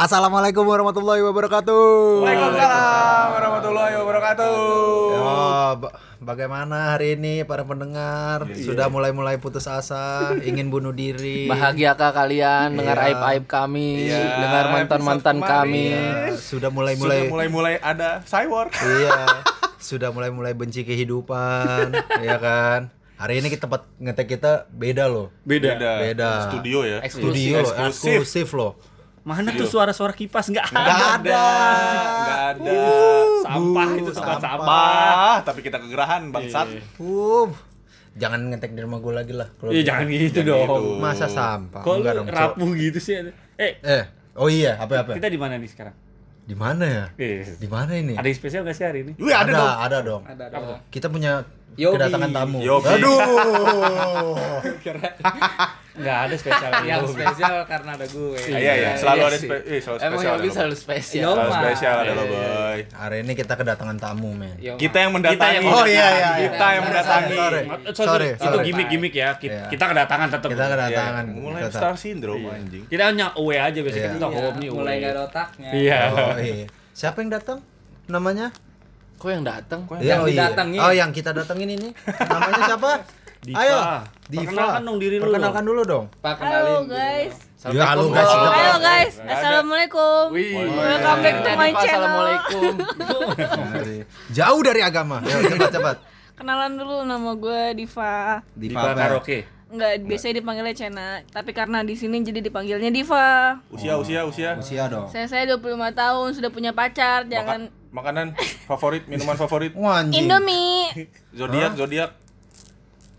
Assalamualaikum warahmatullahi wabarakatuh. Waalaikumsalam warahmatullahi wabarakatuh. Ya, ba- bagaimana hari ini para pendengar? Sudah mulai-mulai putus asa, ingin bunuh diri. Bahagiakah kalian dengar Iya. aib-aib kami, Iya, dengar mantan-mantan kami? Ya, sudah Sudah mulai-mulai mulai-mulai ada cyber. Iya, sudah mulai-mulai benci kehidupan, ya kan? Hari ini kita tempat ngetek kita beda loh. Beda. Beda. Studio ya. Eksklusif. Studio Eksklusif. eksklusif loh. Mana tuh suara-suara kipas nggak ada. Enggak ada. Enggak ada. Sampah Bu, itu tempat sampah. sampah. Ah, tapi kita kegerahan bangsat. Iya. Uh, jangan ngetek di rumah gue lagi lah. kalau Iya jangan gitu Jangan dong. gitu. Masa sampah? Kok Enggak lu dong, rapuh gitu sih? Eh, Eh, oh iya, apa apa? kita di mana nih sekarang? Di mana ya? Eh, Di mana ini? ada yang spesial gak sih hari ini? Wih, ada, dong. ada dong. Ada tuh? Kita punya Yogi. kedatangan tamu. Yogi. Aduh. Enggak ada spesial Yang spesial karena ada gue. Ah, Iya, iya, selalu ada sih. spe- eh, selalu Emang spesial ada lo. selalu spesial. Selalu spesial ada lo, Iya, iya. boy. Hari ini kita kedatangan tamu, men. Kita yang mendatangi. Kita yang Oh iya iya. Kita yang mendatangi. Sorry. Sorry. sorry, sorry, itu gimmick-gimmick ya. Kita, Iya. kita kedatangan tetap. Kita Iya, kedatangan. mulai star syndrome anjing. Kita hanya away aja biasanya Iya. kita home nih mulai away. gak ada otaknya. Iya. Oh iya. Siapa yang datang? Namanya? Kok yang datang? Iya, Yang oh, iya. didatengin. Oh, yang kita datengin ini. Namanya siapa? Diva. Ayo. Diva. Perkenalkan dong diri lu. Perkenalkan dulu dong. Pak Halo guys. Ya, halo guys. Assalamualaikum. Halo guys. Assalamualaikum. Wih, Welcome back to Diva, my channel. Assalamualaikum. Jauh dari agama. Yo, cepat cepat. Kenalan dulu nama gue Diva. Diva karaoke. Enggak biasanya dipanggilnya Cena, tapi karena di sini jadi dipanggilnya Diva. Usia, usia, usia. Usia dong. Saya saya 25 tahun sudah punya pacar, Maka- jangan makanan favorit, minuman favorit. Wah. Indomie. Zodiak, zodiak.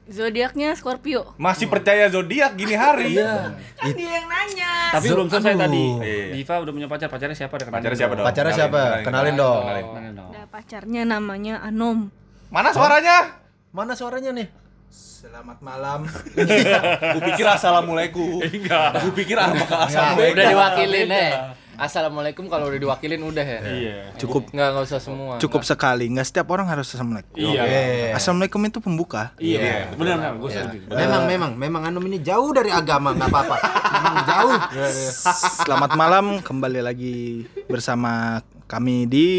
Zodiaknya Scorpio. Masih percaya zodiak gini hari? Iya. Kan dia yang nanya. Tapi belum selesai tadi. Iya. Diva udah punya pacar, pacarnya siapa? Kenalin Pacarnya siapa dong? Pacarnya siapa? Kenalin dong. kenalin. Kenalin dong. Ada pacarnya namanya Anom. Mana suaranya? Mana suaranya nih? Selamat malam. Kupikir assalamualaikum. Enggak. Kupikir apakah assalamualaikum. Udah diwakilin eh. Assalamualaikum kalau udah diwakilin udah ya. Iya. Cukup Nggak nggak usah semua. cukup sekali, nggak setiap orang harus assalamualaikum. Iya. Eh, Assalamualaikum itu pembuka. Iya. Benar benar, gue ya. setuju. Memang memang memang Anum ini jauh dari agama, nggak apa-apa. Memang jauh. Selamat malam, kembali lagi bersama kami di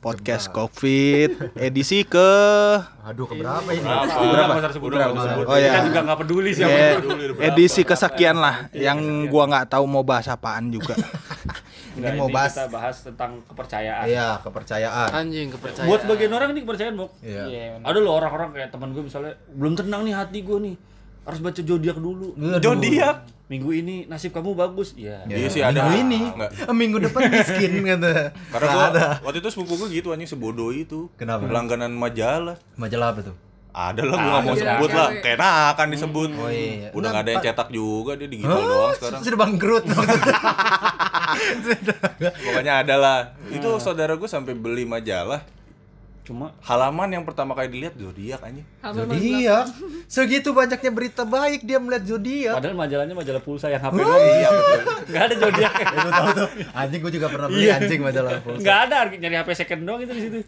podcast COVID edisi ke Aduh, ini? Usah sebut, Udah, nggak usah udah. sebut. Oh, iya. Kita juga nggak peduli siapa. eh, peduli, udah edisi kesekian lah, yang gua nggak tahu mau bahas apaan juga. Nggak, Ini mau ini bahas- kita bahas tentang kepercayaan. Iya, kepercayaan. Anjing kepercayaan. Buat sebagian orang ini kepercayaan, Mok. Iya. Ada loh orang-orang kayak teman gue misalnya belum tenang nih hati gue nih. Harus baca zodiak dulu. Aduh. Zodiak. Minggu ini nasib kamu bagus. Iya. Ya, Iya sih ada. Minggu ini. Enggak. Eh, Minggu depan miskin kata. Karena gua, ada. waktu itu sepupu gue gitu anjing sebodoh itu. Kenapa? Langganan majalah. Majalah apa tuh? Ada lah gua nggak mau sebut lah. Kayaknya akan disebut. Oh iya. Udah nggak ada yang cetak juga dia digital doang sekarang. Sudah bangkrut maksudnya. Pokoknya ada lah. Itu saudara gue sampai beli majalah. Cuma Halaman yang pertama kali dilihat zodiak anjing. Zodiak. Segitu banyaknya berita baik dia melihat zodiak. padahal majalahnya majalah pulsa yang HP doang. Iya betul. Enggak ada zodiak. Lu tahu tuh, anjing gua juga pernah beli Iya. anjing majalah pulsa. Enggak ada nyari HP second doang itu di situ.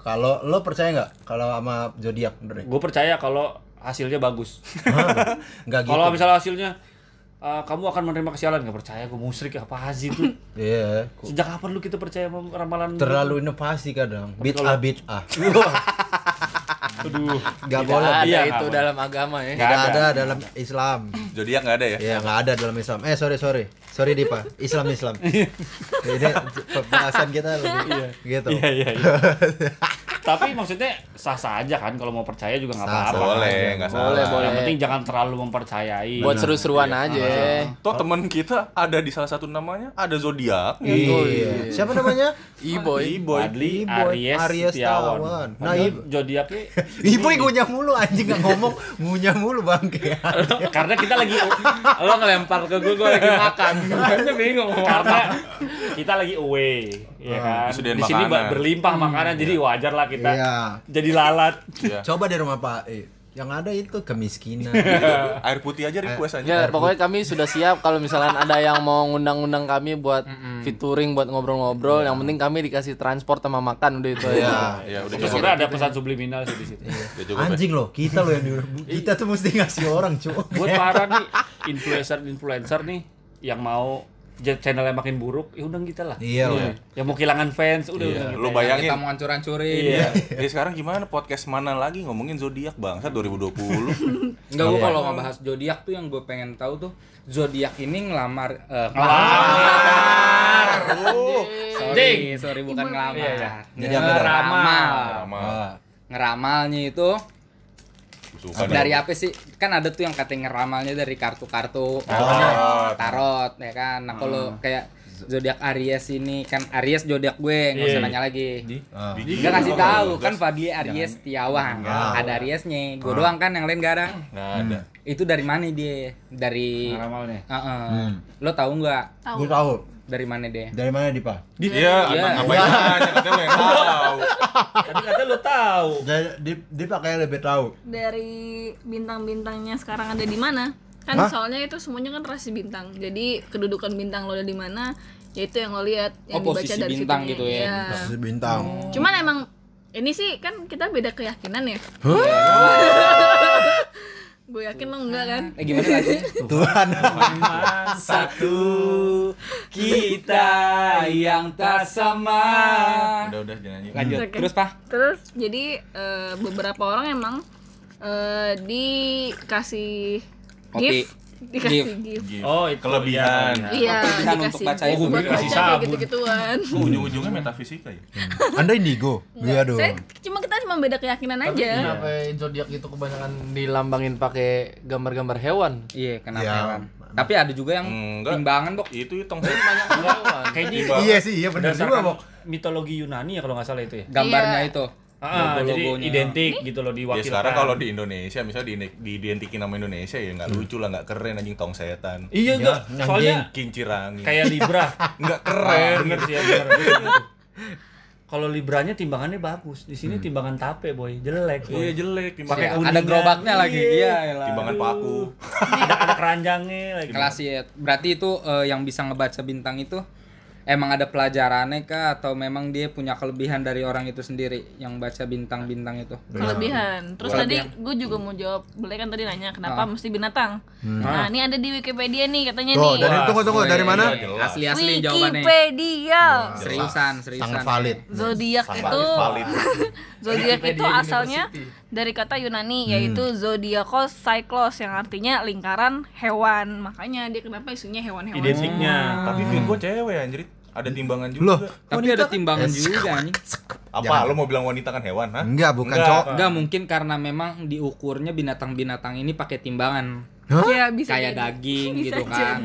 Kalau lo percaya nggak kalau sama zodiak, Dre? Gue percaya kalau hasilnya bagus. Hah? Nggak gitu. Kalau misalnya hasilnya eh, kamu akan menerima kesialan nggak percaya gue musrik apa sih itu Iya. sejak kapan lu kita percaya sama ramalan Terlalu inovasi kadang. Kalau- ah beat ah. Aduh Nggak boleh. ada Iya, itu nggak dalam agama ya. Nggak ada ada. dalam Islam. Zodiak nggak ada ya? Iya nggak ada dalam Islam. Eh sorry sorry sorry Dipa. Islam Islam. Ini pembahasan kita lebih gitu. iya iya iya tapi maksudnya sah sah aja kan kalau mau percaya juga nggak apa-apa Boleh, aja. nggak Boleh, salah. boleh. yang penting jangan terlalu mempercayai Buat seru-seruan aja. Toh teman kita ada di salah satu namanya ada zodiak. Iya. Siapa namanya? E-boy. Boy. Adli Aries, Aries Setiawan. Nah, zodiaknya Ibu ngunyah mulu anjing nggak ngomong ngunyah mulu bangke. karena kita lagi Lo ngelempar ke gue, gue lagi makan. Gue bingung. karena kita lagi away ya kan Disediain di sini makanan. berlimpah makanan jadi wajar lah kita Iya. jadi lalat Iya. Coba di rumah Pak E. Yang ada itu kemiskinan. Air putih aja request aja. Ya, pokoknya kami sudah siap kalau misalkan ada yang mau ngundang-undang kami buat featuring buat ngobrol-ngobrol. Yang penting kami dikasih transport sama makan udah itu Iya. ya. Ya udah Terus cukup. ada pesan subliminal sih di situ. Ya. Anjing loh, kita loh yang di kita tuh mesti ngasih orang, cuy. Buat para nih influencer-influencer nih yang mau channelnya makin buruk, ya undang kita lah. Iya lah. Yang mau kehilangan fans, udah Iya, kita. lu bayangin. Kita mau hancur-hancurin. Iya. Jadi sekarang gimana podcast mana lagi ngomongin zodiak bangsa 2020. Enggak gua Iya. kalau ngebahas zodiak tuh yang gue pengen tahu tuh zodiak ini ngelamar eh, Ngelamar. Sorry, sorry bukan ngelamar. Iya, iya. Jadi? Ngeramal. Ngeramalnya itu suka dari apa sih? Kan ada tuh yang katanya ngeramalnya dari kartu-kartu, Tarot. tarot ya kan. Nah, kalau kayak zodiak Aries ini kan Aries zodiak gue, nggak usah Iya. nanya lagi. Ah. Enggak kasih tahu kan Fadli Aries Setiawan. Ada Ariesnya. Gue doang kan yang lain gak ada. Nggak ada. Itu dari mana dia? Dari Ngeramalnya. Heeh. Hmm. Lo tahu nggak. Gue tahu. dari mana dia? Dari mana Dipa? Iya, Iya. ngapain nanya katanya lo yang tahu. Tadi kata lu tahu. Dari Dip- Dipa kayak lebih tahu. Dari bintang-bintangnya sekarang ada di mana? Kan Hah? soalnya itu semuanya kan rasi bintang. Jadi kedudukan bintang lo ada di mana? Ya itu yang lo lihat, yang Oh, dibaca dari bintang situnya. gitu ya. Iya. Posisi bintang. Cuman emang ini sih kan kita beda keyakinan ya. Gue yakin lo enggak kan? Eh gimana lagi? Tuhan. Satu Kita yang tak sama. Udah udah jangan nyanyi. Lanjut. Oke. Terus, Pak? Terus jadi eh, beberapa orang emang eh, dikasih Kopi. gift, dikasih Gift. gift. Oh, itu Kelebihan. iya, iya. Iya, Kelebihan dikasih untuk baca itu. buat Oh, gue kasih baca sabun. gitu-gituan. Kok ujung-ujungnya metafisika ya? Anda indigo. Iya dong. Saya cuma kita cuma beda keyakinan aja. Kenapa zodiak itu kebanyakan dilambangin pakai gambar-gambar hewan? Iya, kenapa Ya. hewan? Tapi ada juga yang Enggak. timbangan, Bok. Itu hitung Banyak hewan. Kayaknya Iya sih, iya benar juga, Bok. mitologi Yunani ya kalau nggak salah itu ya. Gambarnya Iya. itu. Ah, jadi identik gitu loh Ya diwakilkan. sekarang kalau di Indonesia misalnya di diidentikin nama Indonesia ya nggak lucu lah nggak keren anjing tong setan. Iya enggak, Ya, soalnya Kincirangi. kayak Libra. nggak Ah, keren. bener sih ya, bener. Gitu. Kalau Libranya timbangannya bagus. Di sini timbangan tape, boy. Jelek. Boy. Iya jelek Pakai timbangan. kuningan. Ada gerobaknya lagi. Iya. Iya, elah. Timbangan paku. ada ada keranjangnya lagi. Kelas ya. Berarti itu eh, yang bisa ngebaca bintang itu emang ada pelajarannya kah atau memang dia punya kelebihan dari orang itu sendiri yang baca bintang-bintang itu? Kelebihan. Terus Kelebihan. tadi gue juga mau jawab, boleh kan tadi nanya kenapa mesti binatang. Nah, ini ada di Wikipedia nih katanya Tuh, nih. dari tunggu tunggu dari mana? Asli-asli jawabannya. Wikipedia. Seriusan, seriusan. Sangat valid. Zodiak itu Valid. zodiak itu asalnya dari kata Yunani yaitu zodiakos cyclos yang artinya lingkaran hewan. Makanya dia kenapa isunya hewan-hewan. Identiknya. Tapi feed gua cewek anjir. Ada timbangan juga. Loh, Tapi ada timbangan juga anjing. Apa? Lo mau bilang wanita kan hewan, ha? Enggak, bukan Enggak. cowok. Enggak mungkin karena memang diukurnya binatang-binatang ini pakai timbangan. Hah? Ya, bisa Kayak jadi. daging Bisa gitu kan.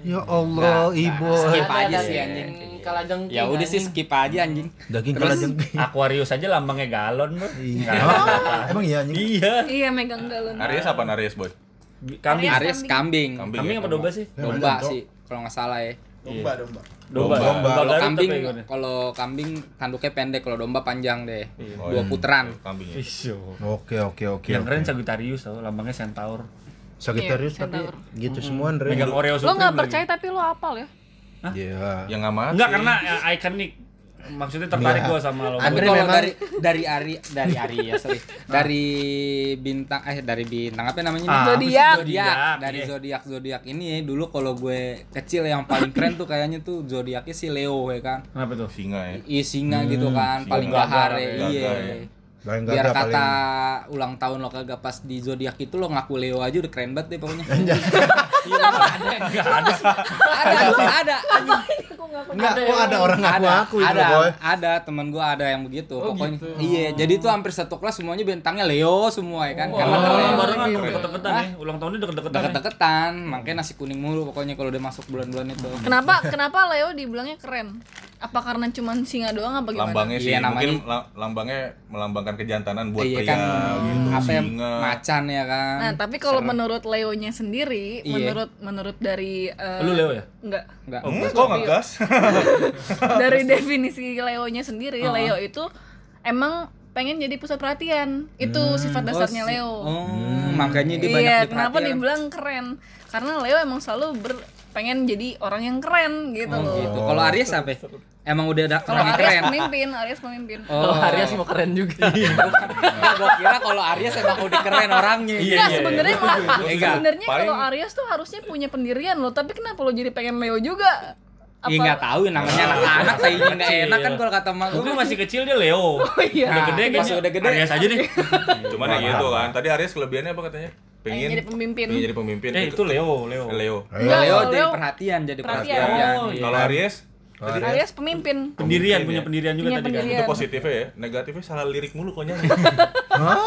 Ya Allah, ibu. Skip aja sih anjing. kalajengking, Ya udah sih skip aja anjing. Daging Terus? kalajeng. Aquarius aja lambangnya galon, bro. Iya. Oh, Emang iya anjing? Iya. Iya megang galon. Aries apa Aries, boy? Kambing. Aries. Kambing. Kambing, Kambing apa domba sih? Domba sih kalau nggak salah ya. Domba, domba. Domba. Domba. Kalau Garut kambing kalau kambing tanduknya pendek, kalau domba panjang deh. Oh, Dua iya. putaran. Kambing ya. Isyo. Oke, oke, oke. Yang keren. Sagittarius tau, lambangnya centaur. Sagittarius Iya, tapi centaur. gitu semua Andre. Megang Oreo Lo nggak lagi. percaya tapi lo apal ya? Iya. Yang nggak mati. Enggak karena ya, ikonik. Maksudnya tertarik Iya. gua sama lo. Andre kalau memang- dari dari Ari dari Ari ya sorry. Dari bintang eh dari bintang apa namanya? Ah, Zodiak. Zodiak. Dari Iya. zodiak zodiak ini ya, dulu kalau gue kecil yang paling keren tuh kayaknya tuh zodiaknya si Leo ya kan. Kenapa tuh? Singa ya. Iya singa gitu kan, singa. paling gahar ya. gagah Iya. Paling Biar kata paling. ulang tahun lo kagak pas di zodiak itu lo ngaku Leo aja udah keren banget deh pokoknya. Enggak ada. ada, ada, ada. Enggak, kok ada orang ngaku ada, aku itu ada, boy. ada temen gua ada yang begitu pokoknya iya jadi tuh hampir satu kelas semuanya bintangnya Leo semua ya kan karena Oh, keren barengan deket-deketan ya. Ulang tahunnya deket-deketan. ya. deket-deketan makanya nasi kuning mulu pokoknya kalau udah masuk bulan-bulan itu Kenapa kenapa Leo dibilangnya keren? Apa karena cuman singa doang apa gimana? Lambangnya sih Iya, namanya- mungkin la- lambangnya melambangkan kejantanan buat iya pria kan gitu. apa ya Singa. macan ya kan Nah, tapi kalau menurut Leonya sendiri, Iya. menurut menurut dari eh, Lu Leo ya? Enggak. enggak Hmm, kok ngegas? dari definisi Leonya sendiri, Leo itu emang pengen jadi pusat perhatian. Itu sifat dasarnya Leo. oh makanya dia banyak iya, diperhatiin. kenapa dibilang keren? Karena Leo emang selalu ber pengen jadi orang yang keren gitu Oh, loh. gitu. Kalau Aries apa? Emang udah ada Kalau orang yang Aries keren. pemimpin, Aries pemimpin. Kalau Oh. Aries mau keren juga. Gua kira kalau Aries emang udah keren orangnya. Enggak, sebenarnya mah- Enggak. sebenarnya kalau Aries tuh harusnya punya pendirian loh, tapi kenapa lo jadi pengen Leo juga? Iya nggak tahu ya namanya anak-anak kayaknya nggak enak kan kalau kata mak gua. masih kecil dia Leo. Oh iya. Udah gede Pas kayaknya. udah gede. Aries aja deh. Cuman ya gitu kan. Tadi Aries kelebihannya apa katanya? Pengen Pengen jadi pemimpin. pengen jadi pemimpin. Eh itu Leo, Leo. Leo. Leo kalau jadi Leo perhatian jadi Perhatian. perhatian. Oh, Iya. Kalau Aries tadi Aries pemimpin. Pendirian, Pemimpin punya ya. pendirian juga Punya tadi kan. pendirian. itu positifnya ya. Negatifnya salah lirik mulu kok nyanyi. Hah?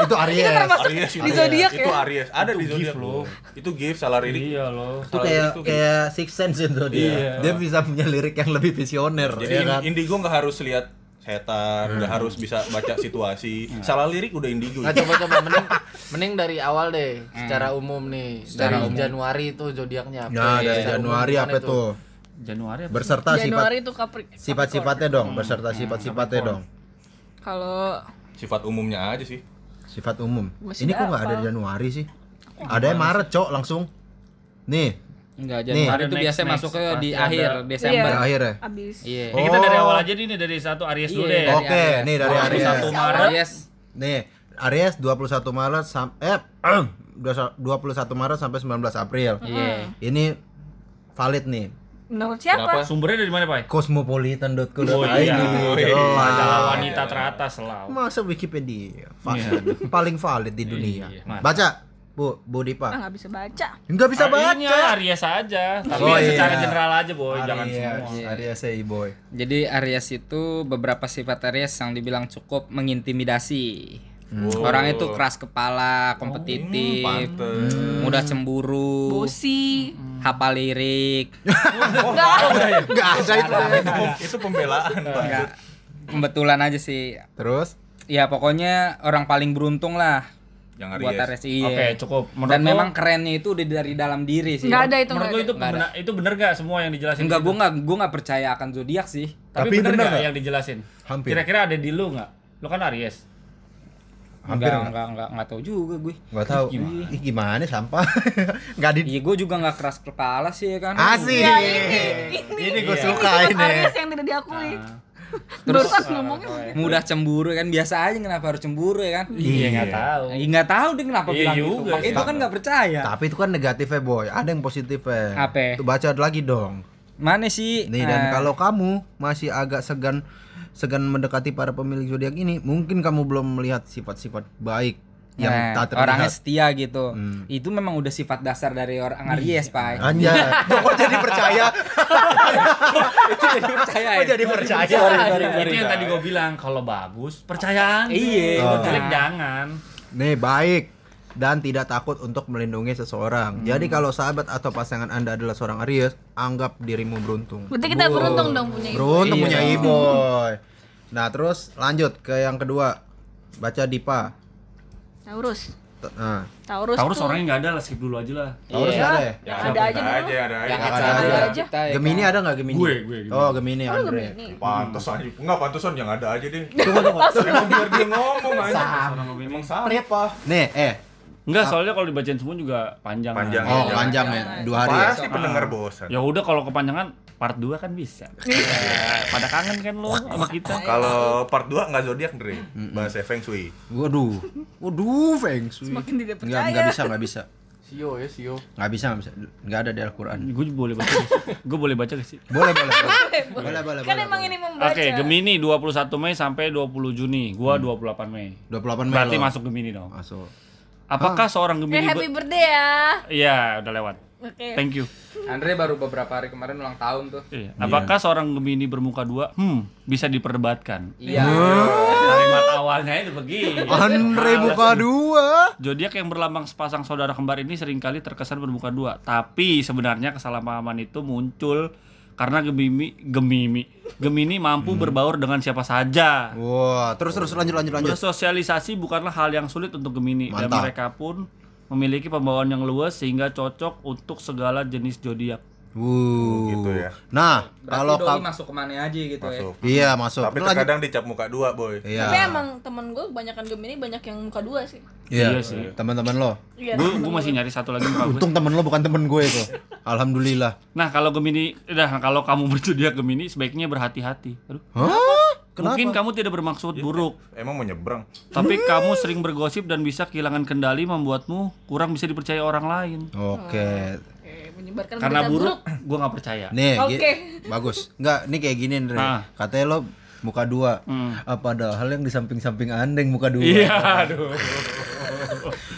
Itu Aries. Aries di zodiak Itu ya? Aries. Ada di gift zodiak loh. Itu gift salah lirik. Iya loh. Itu kayak kayak Six Sense itu dia. Iya. Dia bisa punya lirik yang lebih visioner Jadi ya kan. indigo nggak harus lihat setan, nggak harus bisa baca situasi. Salah lirik udah indigo. Nah coba-coba mending mending dari awal deh secara umum nih. Secara dari umum. Januari itu zodiaknya apa? Nah, dari Januari apa tuh? Januari apa? Berserta sifat Januari itu Capri. sifat-sifatnya dong, beserta sifat-sifatnya dong. Kalau Sifat umumnya aja sih. Sifat umum. Ini kok nggak ada. Januari sih? Ada yang Maret, Cok, langsung. Nih, Enggak Nih. Januari itu Next, biasanya next. masuknya di Pasti akhir ada. Desember. di akhir ya. abis Iya. Eh, kita dari Oh. awal aja nih nih, dari satu Aries dulu Iya, deh. dari Oke, Aries. nih dari Aries. 1 Maret. Aries. Nih, Aries 21 Maret sam eh 21 Maret sampai 19 April. Iya. Ini valid nih. menurut siapa? Kenapa? Sumbernya dari mana, Pak? Cosmopolitan.co.id Oh iya. jelas. Majalah wanita teratas selalu. Masa Wikipedia Va- paling valid di dunia. Iya, mantap. Baca, Bu, Bu Ah Dipa. nggak bisa baca. Enggak bisa Ah, ini baca. Aries aja, tapi Oh, iya. secara general aja, boy, jangan Aries, semua. Aries say boy. Jadi Aries itu beberapa sifat Aries yang dibilang cukup mengintimidasi. Orang itu keras kepala, kompetitif, Pantes. mudah cemburu, Bosi. hafal lirik, Enggak ada itu. Itu pembelaan, Pak. enggak kebetulan aja sih. Terus Ya pokoknya orang paling beruntung lah Yang buat Aries. Aries. Iya. Oke, cukup. Menurut Dan lo- memang kerennya itu udah dari dalam diri sih. Nggak ada itu menurut nggak lo ada. itu Nggak ada. benar itu benar gak semua yang dijelasin? Enggak, gitu? gua enggak gua enggak percaya akan zodiak sih. Tapi, Tapi bener bener nggak nggak? yang dijelasin? Hampir. Kira-kira ada di lu nggak? Lu kan Aries. Hampir enggak, nggak? enggak, enggak, enggak tahu juga gue. Enggak tahu. Ih gimana sampah? Enggak di Iya, gue juga enggak keras kepala sih ya kan. Asik. Ya, ini, Ini gue Ini suka sifat ini. Aries yang tidak diakui. Terus Barusan ngomongnya mudah cemburu kan biasa aja kenapa harus cemburu ya kan? Iya, nggak tahu. Ya, enggak tahu dia kenapa Iya bilang gitu. juga itu kan enggak percaya. Tapi itu kan negatifnya boy. Ada yang positifnya. Apa? Tuh baca lagi dong. Mana sih? Nih dan Eh, kalau kamu masih agak segan segan mendekati para pemilik zodiak ini, mungkin kamu belum melihat sifat-sifat baik yang nah, tak terlihat. orangnya setia gitu. Hmm. Itu memang udah sifat dasar dari orang Aries, Pak. Anjay, kok jadi percaya? itu jadi percaya Kok ya. jadi percaya? itu yang tadi gue bilang kalau bagus percayaan. Iya, benar. jelek jangan. Nih baik dan tidak takut untuk melindungi seseorang. Jadi kalau sahabat atau pasangan Anda adalah seorang Aries, anggap dirimu beruntung. Berarti kita beruntung dong punya ibu. Beruntung Iya punya iboy. Nah, terus lanjut ke yang kedua. Baca Dipa. Taurus. Nah, Taurus, Taurus tuh orangnya nggak ada lah skip dulu aja lah. Taurus Iya. nggak ada ya? Ya, Ada aja dulu. aja, ada aja. Yang Ada ada aja. aja. Kita, ya Gemini kan? ada nggak Gemini? Gue, gue, Gemini. Oh, Gemini Oh, Andre. Gemini. Pantes aja. Enggak pantesan yang ada aja deh. Tunggu tunggu. Emang biar dia ngomong aja. Emang sama. Nih, eh. Enggak, soalnya kalau dibacain semua juga panjang. Panjang. lah. Oh, Iya, panjang ya. Dua hari ya. Pasti pendengar bosan. Ya udah kalau kepanjangan part 2 kan bisa. Ya, pada kangen kan lo sama kita. Kalau part 2 enggak zodiak, Dre. Bahasa Feng Shui. Waduh. Waduh, Feng Shui. Semakin tidak Enggak, percaya. enggak bisa, enggak bisa. Sio ya Sio. Enggak bisa, enggak bisa. Enggak ada di Al-Qur'an. Gue boleh baca. Gue boleh baca gak sih? Boleh, boleh. Boleh, boleh, boleh. Kan boleh, emang boleh. ini membaca. Oke, Gemini 21 Mei sampai 20 Juni. Gua 28 Mei. 28 Mei. Berarti masuk Gemini dong. Masuk. Apakah seorang Eh, Gemini happy ber- birthday ya. Iya, udah lewat. Oke. Thank you. Andre baru beberapa hari kemarin ulang tahun tuh. Iya. Apakah seorang Gemini bermuka dua? Hmm, bisa diperdebatkan. Iya. Kalimat awalnya itu begini. Andre buka dua. Zodiak yang berlambang sepasang saudara kembar ini sering kali terkesan bermuka dua. Tapi sebenarnya kesalahpahaman itu muncul karena Gemini Gemini Gemini mampu berbaur dengan siapa saja. Wah, terus terus lanjut lanjut lanjut. Bersosialisasi bukanlah hal yang sulit untuk Gemini dan Mantap. mereka pun memiliki pembawaan yang luas sehingga cocok untuk segala jenis zodiak. Wuh. Gitu ya. Nah, kalau kalau doi ka- masuk ke mana aja gitu ya. Masuk. Iya, masuk. Tapi Lanjut. terkadang dicap muka dua, boy. Iya. Tapi emang temen gue kebanyakan Gemini banyak yang muka dua sih. Iya, Iya sih. Teman-teman lo. Iya. Gue gue masih nyari satu lagi muka gue. Untung temen lo bukan temen gue itu. Alhamdulillah. Nah kalau Gemini, dah kalau kamu bersedia Gemini sebaiknya berhati-hati. Aduh. Hah? Kenapa? Mungkin kamu tidak bermaksud buruk, Emang mau nyebrang? tapi kamu sering bergosip dan bisa kehilangan kendali membuatmu kurang bisa dipercaya orang lain. Oke. Oke, menyebarkan Karena berita buruk, gue nggak percaya. Nih, Oke. bagus. Enggak, ini kayak gini, Andre. Ah. Katanya lo muka dua. Hmm. Ah, padahal yang di samping-samping andeng muka dua. Iya, aduh.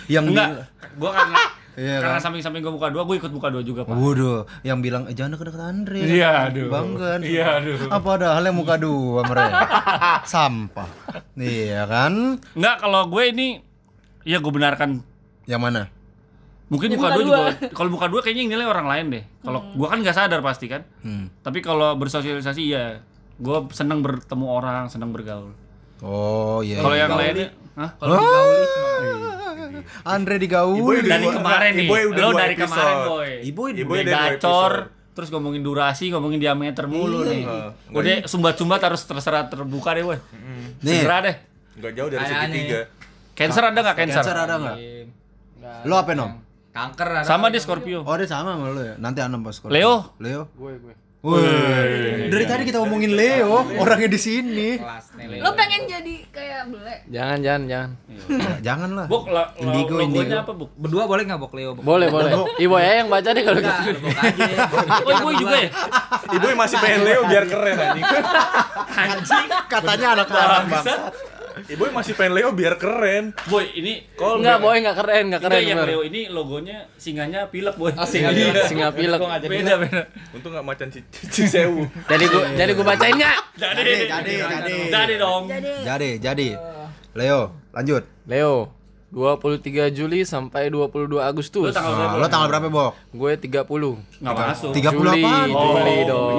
Yang Enggak, gue karena Iya karena kan? samping-samping gue muka dua, gue ikut muka dua juga pak. Waduh, yang bilang eh, jangan deket-deket Andre. Iya, aduh. Bangga. Iya, aduh. Apa padahal yang muka dua mereka. Sampah. Iya kan? Enggak, kalau gue ini, ya gue benarkan. Yang mana? Mungkin Ya, muka muka dua dua. juga. Kalau muka dua kayaknya yang nilai orang lain deh. Kalau gue kan nggak sadar pasti kan. Hmm. Tapi kalau bersosialisasi ya, gue seneng bertemu orang, seneng bergaul. Oh iya. Kalau iya. yang lainnya, hah? Kalau digauli cuma Andre digaul. Iboy dari kemarin nih. Iboy udah Lo dari episode. kemarin, boy. Iboy Iboy gacor, terus ngomongin durasi, ngomongin diameter mulu nih. Heeh. Udah sumbat-sumbat harus terserah terbuka deh, boy. Nih. Segera deh. Nggak jauh dari segitiga. Cancer ada nggak cancer? Cancer ada? Nggak. Lo apa nom? Kanker ada. Sama dia Scorpio. Oh dia sama sama lo ya. Nanti anom pas sekolah. Leo? Leo. Gue gue. Wih. Dari tadi kita ngomongin Leo, orangnya di sini. Lo pengen jadi kayak bule? Jangan jangan jangan. Ya, Jangan lah. La, la, Indigo, indigo. apa, Buk? Berdua boleh nggak Bok Leo? Bok? Boleh boleh. Ibu ya yang baca deh kalau gitu. Bok aja. Oh, ibu juga ya? Iboy masih pengen Leo biar keren anjing. Anjing. Katanya anak orang bang. Bangsat. Iboy masih pengen Leo biar keren. Boy, ini Enggak boy enggak keren enggak keren. Enggak yang. Leo ini logonya singanya pilek, boy. Oh, singa pilek, singa pilek. Beda, beda. Untung nggak macan cici sewu. Jadi gua jadi gua bacain enggak? Jadi, jadi, jadi. Jadi dong. Jadi, jadi. Leo, lanjut. Leo 23 Juli sampai 22 Lu Agustus. tanggal Nah, berapa? lo tanggal berapa, Bok? Gue 30. Enggak masuk. 30 Juli, apaan? Juli Oh, 30 dong.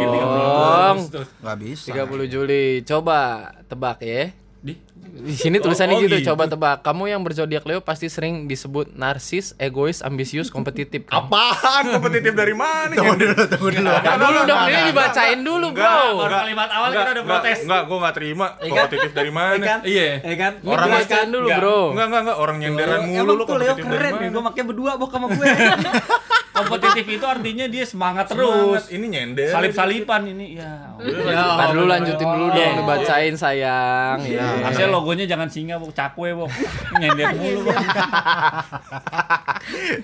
Agustus. Nggak bisa. 30 Juli. Coba tebak ya. Di Di sini tulisannya Oh, oh, gitu, gitu. coba tebak. Kamu yang berzodiak Leo pasti sering disebut narsis, egois, ambisius, kompetitif. kan? Apaan kompetitif dari mana? Tunggu dulu, tunggu dulu. Nah, dulu dong, ini dibacain dulu, Bro. baru kalimat awal kita udah protes. Enggak, gua nggak terima. Kompetitif dari mana? Iya. Ya kan? Orang Dibacain dulu, Bro. Enggak, enggak, enggak. Orang nyenderan mulu lu kompetitif keren nih, gue makanya berdua Bok sama gue. Kompetitif itu artinya dia semangat Semangat. terus. Ini nyender. Salip-salipan ini. Ya. Ntar dulu lanjutin dulu dong, Iya. dibacain sayang. Iya. Ya. Harusnya logonya jangan singa, Bok. Cakwe, Bok. Nyender mulu, Bok.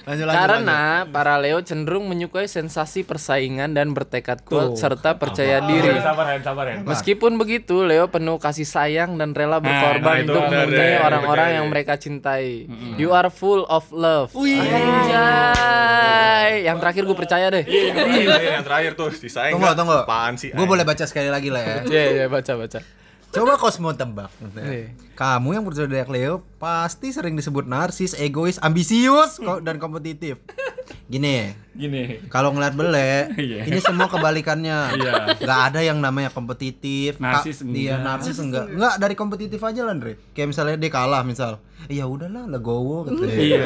Lanjut, lanjut. Karena para Leo cenderung menyukai sensasi persaingan dan bertekad kuat serta percaya diri. Sabar, Ren, sabar, Ren. Meskipun begitu, Leo penuh kasih sayang dan rela berkorban nah, untuk deh, orang-orang yang mereka cintai. You are full of love. Anjay. Yang terakhir gue percaya deh. Iya, yang terakhir tuh disaing. Tunggu, tunggu. Apaan sih? Gue boleh baca sekali lagi lah ya. Iya, iya, baca, baca. Coba Cosmo tebak. Iya. Kamu yang berzodiak Leo pasti sering disebut narsis, egois, ambisius, dan kompetitif. Gini, Gini. kalau ngeliat bele, Iya. ini semua kebalikannya. Iya. Gak ada yang namanya kompetitif. Narsis Ka- Iya, enggak. narsis enggak. Enggak dari kompetitif aja lah, Andre. Kayak misalnya dia kalah misal. Ya udahlah, legowo gitu. Iya.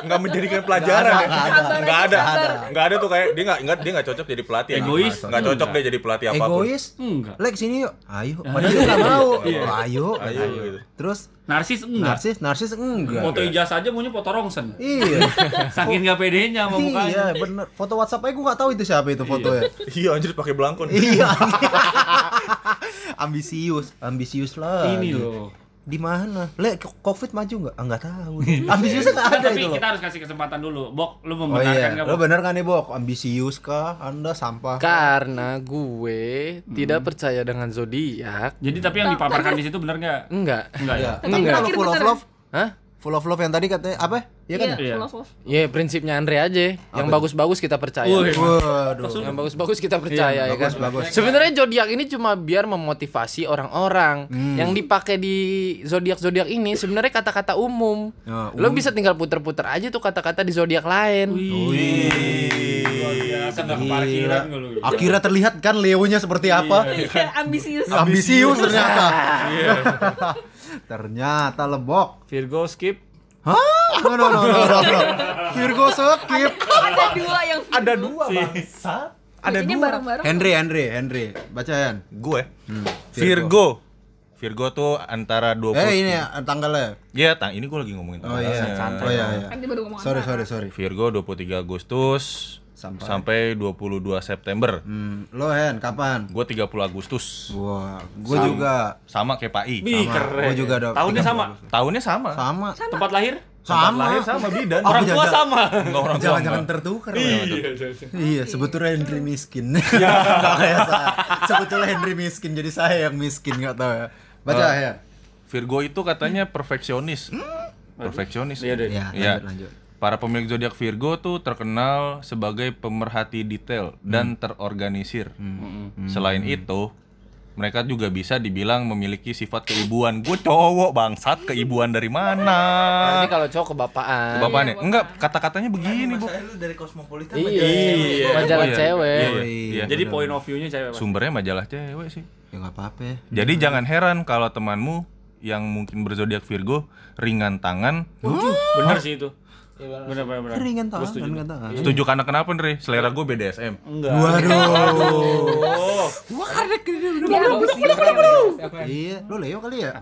Enggak menjadikan pelajaran ya. Nggak ada. Enggak ada. Sabar. Enggak ada tuh kayak dia enggak enggak dia enggak cocok jadi pelatih. Egois? Enggak cocok dia jadi pelatih apa pun. Egois? Enggak. Lek sini yuk. Ayo. Padahal dia enggak mau. Iya. Oh, ayo. Ayo gitu. Terus Narsis enggak. narsis, narsis enggak. Foto ijazah aja maunya foto rongsen. Iya. Saking gak pedenya sama mukanya. Iya, bener. Foto WhatsApp aja gue gak tahu itu siapa itu fotonya. Iya anjir pakai belangkon. iya. ambisius, ambisius lah. Ini loh. Di mana? Le, Covid maju nggak? Ah, nggak tahu. Ambisiusnya nggak ada Tapi itu loh. kita harus kasih kesempatan dulu. Bok, lu Oh membenarkan iya, nggak, bener kan nih Bok? Ambisius kah? Anda sampah. Karena gue tidak percaya dengan zodiak. Jadi tapi yang dipaparkan di situ bener nggak? Enggak. Enggak ya? Iya. Tapi Enggak. kalau full of love, Hah? Full of love yang tadi katanya apa? Iya kan? Iya, Iya. full of love. Ya prinsipnya Andre aja. Yang bagus-bagus kita percaya. Waduh. Yang bagus-bagus kita percaya ya kan. bagus, bagus. Sebenarnya zodiak ini cuma biar memotivasi orang-orang. Yang dipakai di zodiak-zodiak ini sebenarnya kata-kata umum. Ya, Lo bisa tinggal puter-puter aja tuh kata-kata di zodiak lain. Lu. Akhirnya terlihat kan Leonya seperti apa? Iya, ambisius. Ambisius ternyata. ternyata lebok. Virgo skip. Hah? No no no no no. no. Virgo skip. Ada dua yang Ada dua bangsa. Ada bacanya dua. bareng-bareng. Henry Henry Henry. Bacain. Gue. Hmm, Virgo. Virgo tuh antara 20 Eh ini ya, tanggalnya. Iya, tang ini gue lagi ngomongin Oh iya. tanggalnya. Oh iya iya. Kan dia baru ngomong Sorry antara. sorry sorry. Virgo 23 Agustus Sampai. sampai, 22 September. Hmm, lo Hen kapan? Gue 30 Agustus. Wah, gue juga Sama kayak Pak I. Ih, keren. Gua juga ada Tahunnya 30 sama. Tahunnya sama. sama. Tempat lahir? Sama. Lahir sama bidan. Orang tua sama. Enggak orang tua. Jangan-jangan enggak. tertukar. Iya, Bang. iya, iya. Iya, sebetulnya Henry miskin. Nggak kayak saya. Sebetulnya Henry miskin, jadi saya yang miskin nggak tahu ya. Baca Oh. ya. Virgo itu katanya perfeksionis. Perfeksionis. Iya, deh. Ya, Iya. lanjut, lanjut. Para pemilik zodiak Virgo tuh terkenal sebagai pemerhati detail dan terorganisir. Selain itu, mereka juga bisa dibilang memiliki sifat keibuan. Gue cowok bangsat, keibuan dari mana? Berarti kalau cowok kebapaan. Bapak nih, enggak kata-katanya begini, Bu. lu dari Cosmopolitan Iya, majalah Oh, iya. cewek. Iya, iya, iya. iya. Jadi point of view-nya cewek. Sumbernya majalah cewek sih. Ya nggak apa-apa. ya. Jadi jangan heran kalau temanmu yang mungkin berzodiak Virgo ringan tangan. Bener sih itu. Bener bener bener. Ringan tangan, setuju. ringan tangan. Setuju karena kenapa, Ndre? Selera gue BDSM. Enggak. Waduh. Siapa yang- iya, lu Leo kali ya?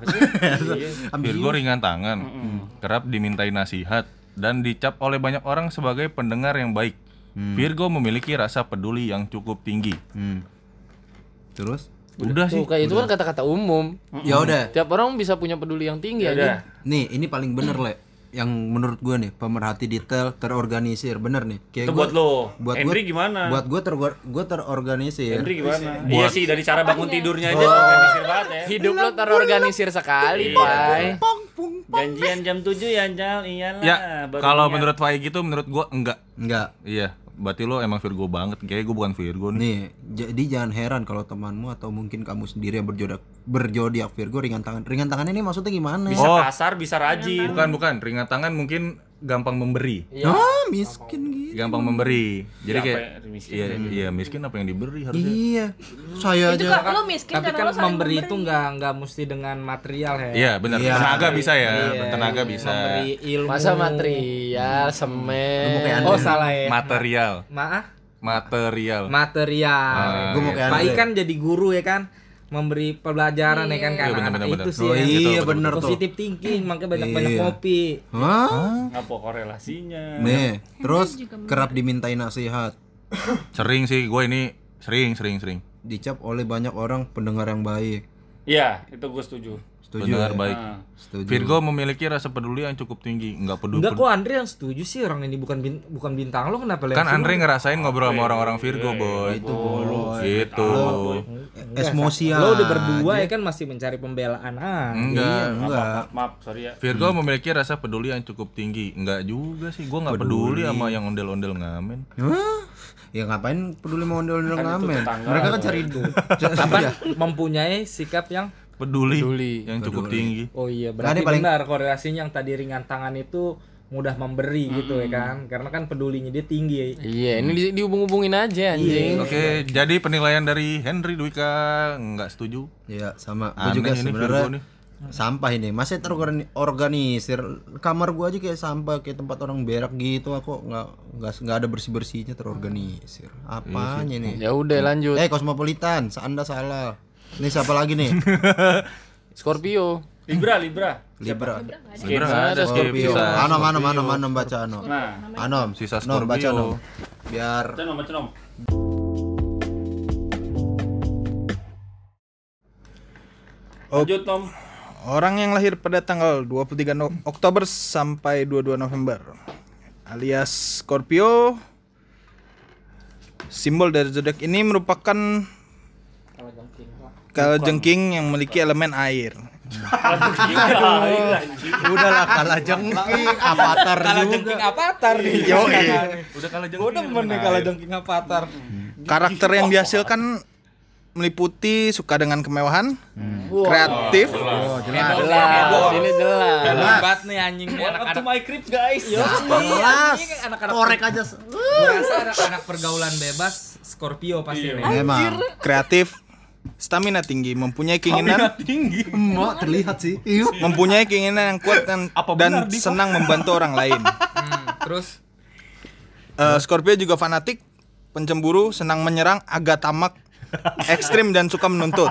Virgo ringan tangan, kerap dimintai nasihat dan dicap oleh banyak orang sebagai pendengar yang baik. Virgo memiliki rasa peduli yang cukup tinggi. Hmm. Terus? Udah sih. Tuh, kayak itu kan kata-kata umum. Ya udah. Tiap orang bisa punya peduli yang tinggi Ya aja. udah. Nih, ini paling bener, Le. Yang menurut gue nih, pemerhati detail, terorganisir. Bener nih. Kayak Itu gua- buat lo. buat Henry gua- gimana? Buat gue ter gua terorganisir. Henry gimana? Iya sih dari cara bangun tidurnya aja Oh. organisir banget ya. Hidup lo terorganisir sekali, Pai. Janjian jam 7 ya, Jal. Iyalah. Ya, kalau menurut Fai gitu, menurut gua enggak. Enggak. Iya, berarti lo emang Virgo banget. Kayaknya gue bukan Virgo nih. Nih, jadi jangan heran kalau temanmu atau mungkin kamu sendiri yang berjodiak berjodiak Virgo ringan tangan. Ringan tangan ini maksudnya gimana? bisa Oh. kasar, bisa rajin. Bukan, bukan. Ringan tangan mungkin gampang memberi. Ah, miskin gitu. Gampang memberi. Jadi Siapa kayak miskin? iya, iya miskin apa yang diberi harusnya. Iya. Saya Itu aja. kan lo miskin Tapi kan saling memberi itu nggak nggak mesti dengan material ya. Iya, benar. Iya. Tenaga bisa ya. Iya, Tenaga bisa. Memberi ilmu. Masa material, semen. kayak Oh salah ya. Material. Maaf. Material. Material. Ah, Gua mau kayak Pak Andre. I kan jadi guru ya kan memberi pelajaran ya kan Iya, karena benar, anak benar, itu benar. sih Oh iya betul, bener tuh. positif thinking makanya banyak-banyak Iya. kopi. Hah? Apa korelasinya? Nih, terus kerap dimintai nasihat. Sering sih gue ini sering sering sering. Dicap oleh banyak orang pendengar yang baik. Iya, itu gue setuju. Setuju Pendengar ya? baik. Ah. Setuju. Virgo memiliki rasa peduli yang cukup tinggi. Enggak peduli. Enggak kok Andre yang setuju sih orang ini bukan bin- bukan bintang lo kenapa Kan? Andre ngerasain ngobrol sama orang-orang Virgo, boy. Itu boy. Gitu. Esmosial. Lo udah berdua ya kan masih mencari pembelaan ah. Enggak. Iya, enggak. maaf, maaf, sorry ya. Virgo memiliki rasa peduli yang cukup tinggi. Enggak juga sih. Gue nggak peduli. sama yang ondel-ondel ngamen. Hah? Ya ngapain peduli mau ondel-ondel Kan itu ngamen? tetangga, Mereka kan cari duit. Apa mempunyai sikap yang Peduli. Peduli. Yang cukup tinggi. oh iya Nah, berarti benar korelasinya yang tadi ringan tangan itu mudah memberi gitu ya kan. Karena kan pedulinya dia tinggi. Iya, ini di- dihubung-hubungin aja anjing. Oke, jadi penilaian dari Henry Dwika nggak setuju. Iya, sama. Gue Aneh juga ini sebenarnya sampah ini. Masih terorganisir kamar gua aja kayak sampah kayak tempat orang berak gitu. Aku nggak nggak nggak ada bersih bersihnya terorganisir. Apanya nih Ya udah lanjut. eh kosmopolitan anda salah. Ini siapa lagi nih? Scorpio. Libra, Libra. libra Libra Ada Scorpio. Scorpio. anom anom anom anom baca anom Nah, anom Sisa Nom, baca Scorpio. anom biar baca nom, baca nom. Lanjut nom. Orang yang lahir pada tanggal 23 No- Oktober sampai 22 November alias Scorpio simbol dari zodiak ini merupakan kalajengking yang memiliki elemen air. Udahlah kalah jengking. Avatar juga. avatar nih. Yo, Udah kalah gue demen nih kalajengking avatar. Karakter yang dihasilkan meliputi suka dengan kemewahan, kreatif, oh Jelas, jelas. Ini jelas. hebat nih anjing Welcome to anak-anak my crib, guys. jelas. Anak-anak korek aja. anak-anak pergaulan bebas Scorpio pasti nih. Memang kreatif, stamina tinggi, mempunyai keinginan tinggi. Emak terlihat sih. Iya. mempunyai keinginan yang kuat dan, Apa dan benar, Diko? senang membantu orang lain. Hmm, terus Eh, Scorpio juga fanatik, pencemburu, senang menyerang, agak tamak, ekstrim dan suka menuntut.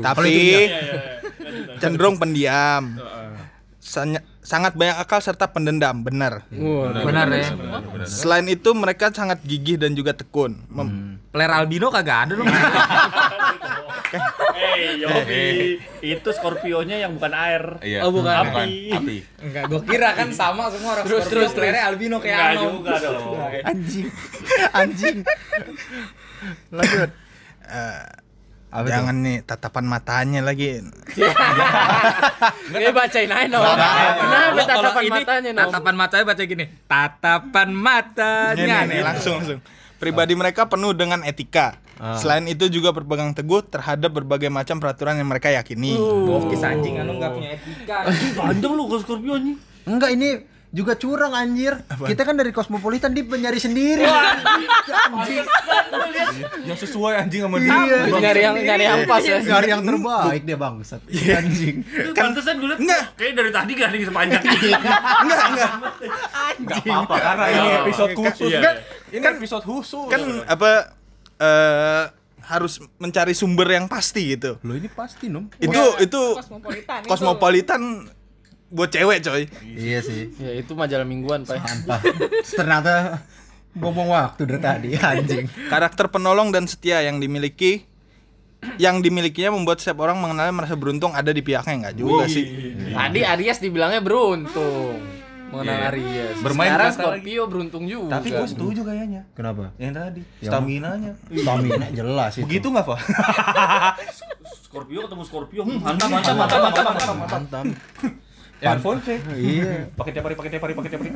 Tapi cenderung pendiam. Sanya- sangat banyak akal serta pendendam, benar. benar ya. Selain itu mereka sangat gigih dan juga tekun. Mem- Player albino kagak ada dong. Eh, Yofi, itu Scorpio-nya yang bukan air. Iya. Oh, bukan. Api. Api. Enggak, gua kira kan sama semua orang Terus, Scorpio, terus, playernya albino kayak Enggak Anom. juga dong. Anjing. Anjing. Lanjut. eh, jangan nih tatapan matanya lagi. Eh bacain aja no. Kenapa tatapan ini, matanya no? Tatapan matanya baca gini. Tatapan matanya. Nih, nih, nih, langsung langsung. Pribadi mereka penuh dengan etika. Selain itu juga berpegang teguh terhadap berbagai macam peraturan yang mereka yakini. Bokis anjing anu enggak punya etika. Panjang lu ke Scorpio nih. Enggak ini juga curang anjir. Kita kan dari Cosmopolitan dia nyari sendiri. anjing. Yang sesuai anjing sama dia. Iya. Nyari yang nyari yang pas ya. Nyari yang terbaik dia bangsat. Anjing. Kan pantesan gue liat Enggak. kayak dari tadi gak ada yang sepanjang. Enggak, enggak. Enggak apa-apa karena ini episode khusus. Iya. Kan ini episode khusus. Kan apa eh harus mencari sumber yang pasti gitu. Lo ini pasti nom. Itu itu Kosmopolitan. itu. kosmopolitan buat cewek coy. Iya sih. Ya itu majalah mingguan, Pak. Sampah. Ternyata ngomong waktu dari tadi anjing. Karakter penolong dan setia yang dimiliki yang dimilikinya membuat setiap orang mengenalnya merasa beruntung ada di pihaknya enggak juga sih. Tadi Aries dibilangnya beruntung. Mengenal Aries. Bermain Sekarang Scorpio beruntung juga. Tapi gue setuju kayaknya. Kenapa? Yang tadi, Yang stamina-nya. Stamina jelas itu. Begitu nggak, Pak? Scorpio ketemu Scorpio. hmm, Mantap, mantap, mantap, mantap, mantap, mantap. Handphone cek. Iya. Pakai tiap hari, pakai tiap hari, pakai tiap hari.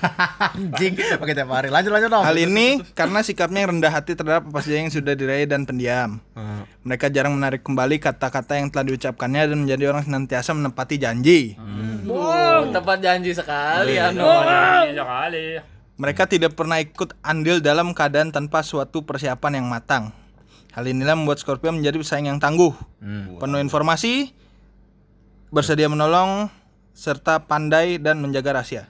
Anjing pakai tiap hari. Lanjut lanjut dong. Hal ini karena sikapnya yang rendah hati terhadap apa saja yang sudah diraih dan pendiam. Ah. Mereka jarang menarik kembali kata-kata yang telah diucapkannya dan menjadi orang senantiasa menepati janji. Wow, tepat janji sekali Iya, Ano. Iya kali. Mereka tidak pernah ikut andil dalam keadaan tanpa suatu persiapan yang matang. Hal inilah membuat Scorpio menjadi pesaing yang tangguh, penuh informasi, bersedia menolong, serta pandai dan menjaga rahasia.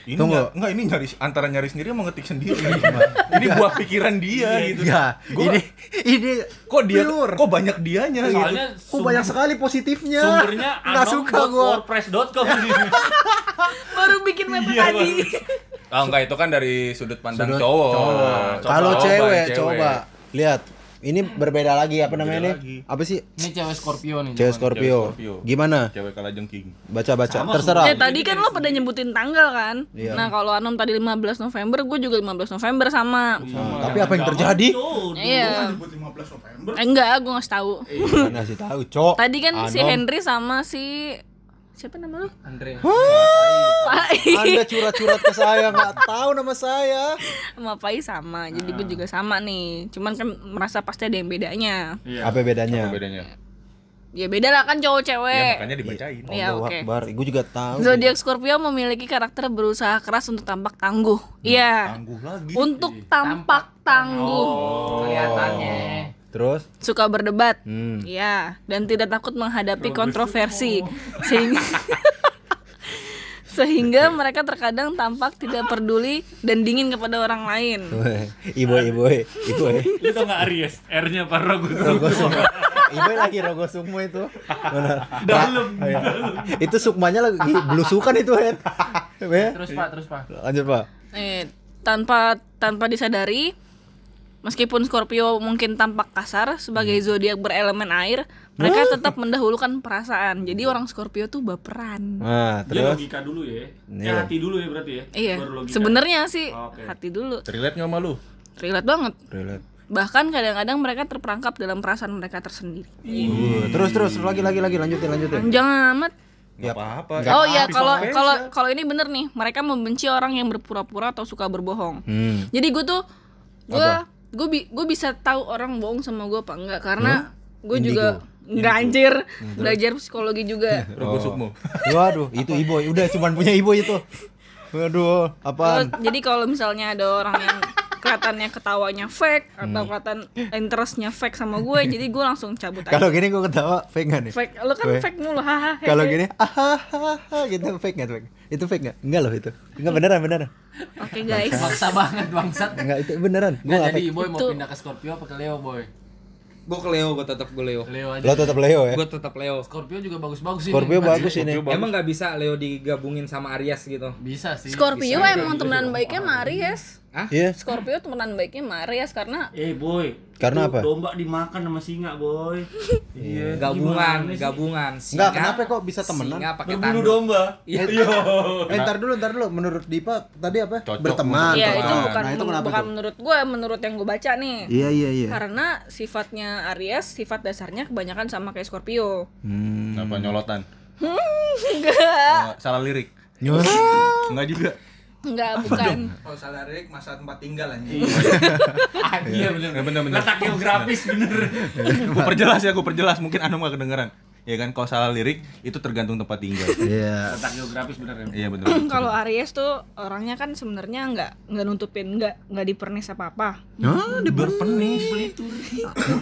Ini Tunggu. enggak, enggak ini nyari antara nyari sendiri sama ngetik sendiri. ini buah pikiran dia gitu. Enggak. Gua- Ini ini Kok dia pure. kok banyak dianya gitu. Soalnya Kok banyak sekali positifnya. sumbernya Nggak suka gua. wordpress.com Baru bikin map tadi. Oh enggak itu kan dari sudut pandang Sudut cowok. cowok. Kalau cewek. coba lihat. Ini berbeda lagi apa namanya lagi. nih? Apa sih? Ini cewek Scorpio nih. Cewek. Scorpio. Scorpio. Gimana? Cewek kalah jengking. Baca-baca. Terserah. Eh tadi kan lo pada nyebutin tanggal kan? Iya. Nah kalau Anom tadi 15 November, gue juga 15 November sama. Nah, tapi apa yang terjadi? Iya. Eh, enggak, gue ngasih tahu. Mana sih tahu, Cok. Tadi kan si. Henry sama si siapa nama lu? Andre. Pai. Anda curhat-curhat ke saya nggak tahu nama saya. sama Pai sama. Jadi gue juga sama nih. Cuman kan merasa pasti ada yang bedanya. Apa bedanya? Apa bedanya? Ya beda lah kan cowok Ya cewek. makanya dibacain. Iya, Allahu oke. Akbar. Gue juga tahu. Zodiak Scorpio memiliki karakter berusaha keras untuk tampak tangguh. Iya. Tangguh lagi. Untuk tampak tangguh. Kelihatannya. Terus? Suka berdebat. Hmm. Iya, dan tidak takut menghadapi kontroversi. Sehingga sehingga mereka terkadang tampak tidak peduli dan dingin kepada orang lain. Ibu, ibu, ibu. Lu tau gak Aries? R-nya apa Ragus? Rogo Sukma. Ibu lagi Rogo Sukma itu. Benar. Dalam. Itu Sukmanya lagi belusukan itu. Ya. Terus Pak, terus Pak. Lanjut, Pak. Eh, tanpa tanpa disadari meskipun Scorpio mungkin tampak kasar sebagai zodiak berelemen air, mereka tetap mendahulukan perasaan. Jadi orang Scorpio tuh baperan. Nah, Dia terus logika dulu ya. Iya. Ya hati dulu ya berarti ya. Iya, Baru logika. sebenarnya sih Oke. hati dulu. Relate nggak sama lu? Relate banget. relate. Bahkan kadang-kadang mereka terperangkap dalam perasaan mereka tersendiri. Uh, terus terus lagi lagi lagi lanjutin lanjutin. Panjang amat. Nggak apa-apa. Oh iya, kalau kalau kalau ini bener nih, mereka membenci orang yang berpura-pura atau suka berbohong. Hmm. Jadi gue tuh gue gue bi gue bisa tahu orang bohong sama gue apa enggak karena gue juga nggak anjir belajar psikologi juga. Rogo Sukmo. Waduh, itu ibu. Udah cuman punya ibu itu. Waduh, apaan? Terus, jadi kalau misalnya ada orang yang kelihatannya ketawanya fake Hmm. atau kelihatan interestnya fake sama gue jadi gue langsung cabut aja Kalau gini gue ketawa fake nggak nih? fake lo kan Fake. fake mulu hahaha Kalau gini, ah gitu fake nggak tuh? Itu fake nggak? Enggak loh itu. Enggak beneran beneran. oke guys Maksa banget bangsat. Enggak itu beneran. Gue Nggak nggak jadi boy mau Itu- pindah ke Scorpio apa ke Leo boy? Gue ke Leo, gue tetap gue Leo. Leo aja. Lo tetap Leo ya. Gue tetap Leo. Scorpio juga bagus-bagus sih. Scorpio bagus ini. Emang nggak bisa Leo digabungin sama Aries gitu? Bisa sih. Scorpio emang temenan baiknya sama Aries Iya. Scorpio temenan baiknya sama Aries karena Eh boy, Karena itu apa? Domba dimakan sama singa boy. iya. Gabungan, gimana sih? gabungan. Enggak, kenapa kok bisa temenan? Singa pakai tanduk. domba. Iya. Eh, ntar dulu, ntar dulu. Menurut Dipa tadi apa? Cocok Berteman. Iya itu bukan Nah, itu kenapa bukan tuh? menurut gue, menurut yang gue baca nih. Iya, iya, iya. Karena sifatnya Aries, sifat dasarnya kebanyakan sama kayak Scorpio. Hmm. Kenapa nyolotan? Enggak, Oh, salah lirik. Enggak juga. Enggak bukan. Kalau salah lirik masa tempat tinggal aja. Iya bener. Ya, bener, bener. Letak geografis bener. Gue perjelas ya, gue perjelas. Mungkin Anu nggak kedengeran. Ya kan, kalau salah lirik itu tergantung tempat tinggal. Iya. Letak geografis bener ya. Iya betul. Kalau Aries tuh orangnya kan sebenarnya nggak nggak nutupin nggak nggak dipernis apa apa. Ah, diberpernis.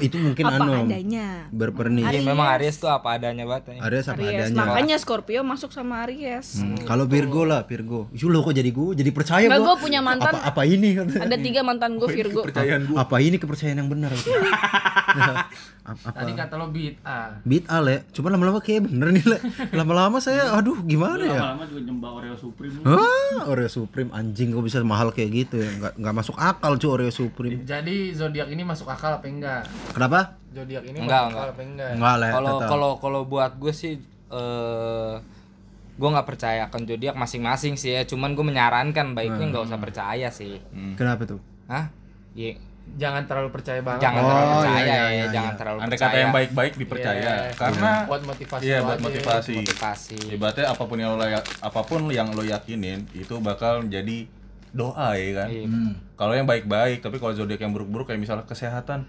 itu mungkin apa anu. adanya. Berpernis. Iya, memang Aries tuh apa adanya banget ya. Aries apa Aries. adanya. Makanya Scorpio masuk sama Aries. Hmm, Kalau Virgo lah, Virgo. Ih, lo kok jadi gue? Jadi percaya gue. gue punya mantan. Apa, apa ini? Ada tiga mantan gue Virgo. Apa ini kepercayaan yang benar? apa? Tadi kata lo beat ah. Beat Ale, cuma lama-lama kayak bener nih Le. Lama-lama saya, aduh gimana ya? Lama-lama juga nyembah Oreo Supreme. Hah, Oreo Supreme anjing kok bisa mahal kayak gitu ya? Nggak, nggak masuk akal cuy Oreo Supreme. Jadi zodiak ini masuk akal apa enggak? Kenapa? Zodiak ini Enggak, masuk akal enggak. apa enggak? Enggak Le, Kalau tetap. kalau kalau buat gue sih eh gue nggak percaya akan zodiak masing-masing sih ya. Cuman gue menyarankan baiknya nggak usah percaya sih. Kenapa tuh? Hah? Iya. Jangan terlalu percaya banget. Jangan Oh, terlalu iya, percaya iya, ya, iya, jangan iya. terlalu Andai percaya. kata yang baik-baik dipercaya. Iya. Karena buat motivasi Iya, buat aja. motivasi. motivasi. Ibaratnya apa pun yang lo ya- apa pun yang lo yakinin itu bakal jadi doa ya kan. Iya. Kalau yang baik-baik, tapi kalau zodiak yang buruk-buruk kayak misalnya kesehatan,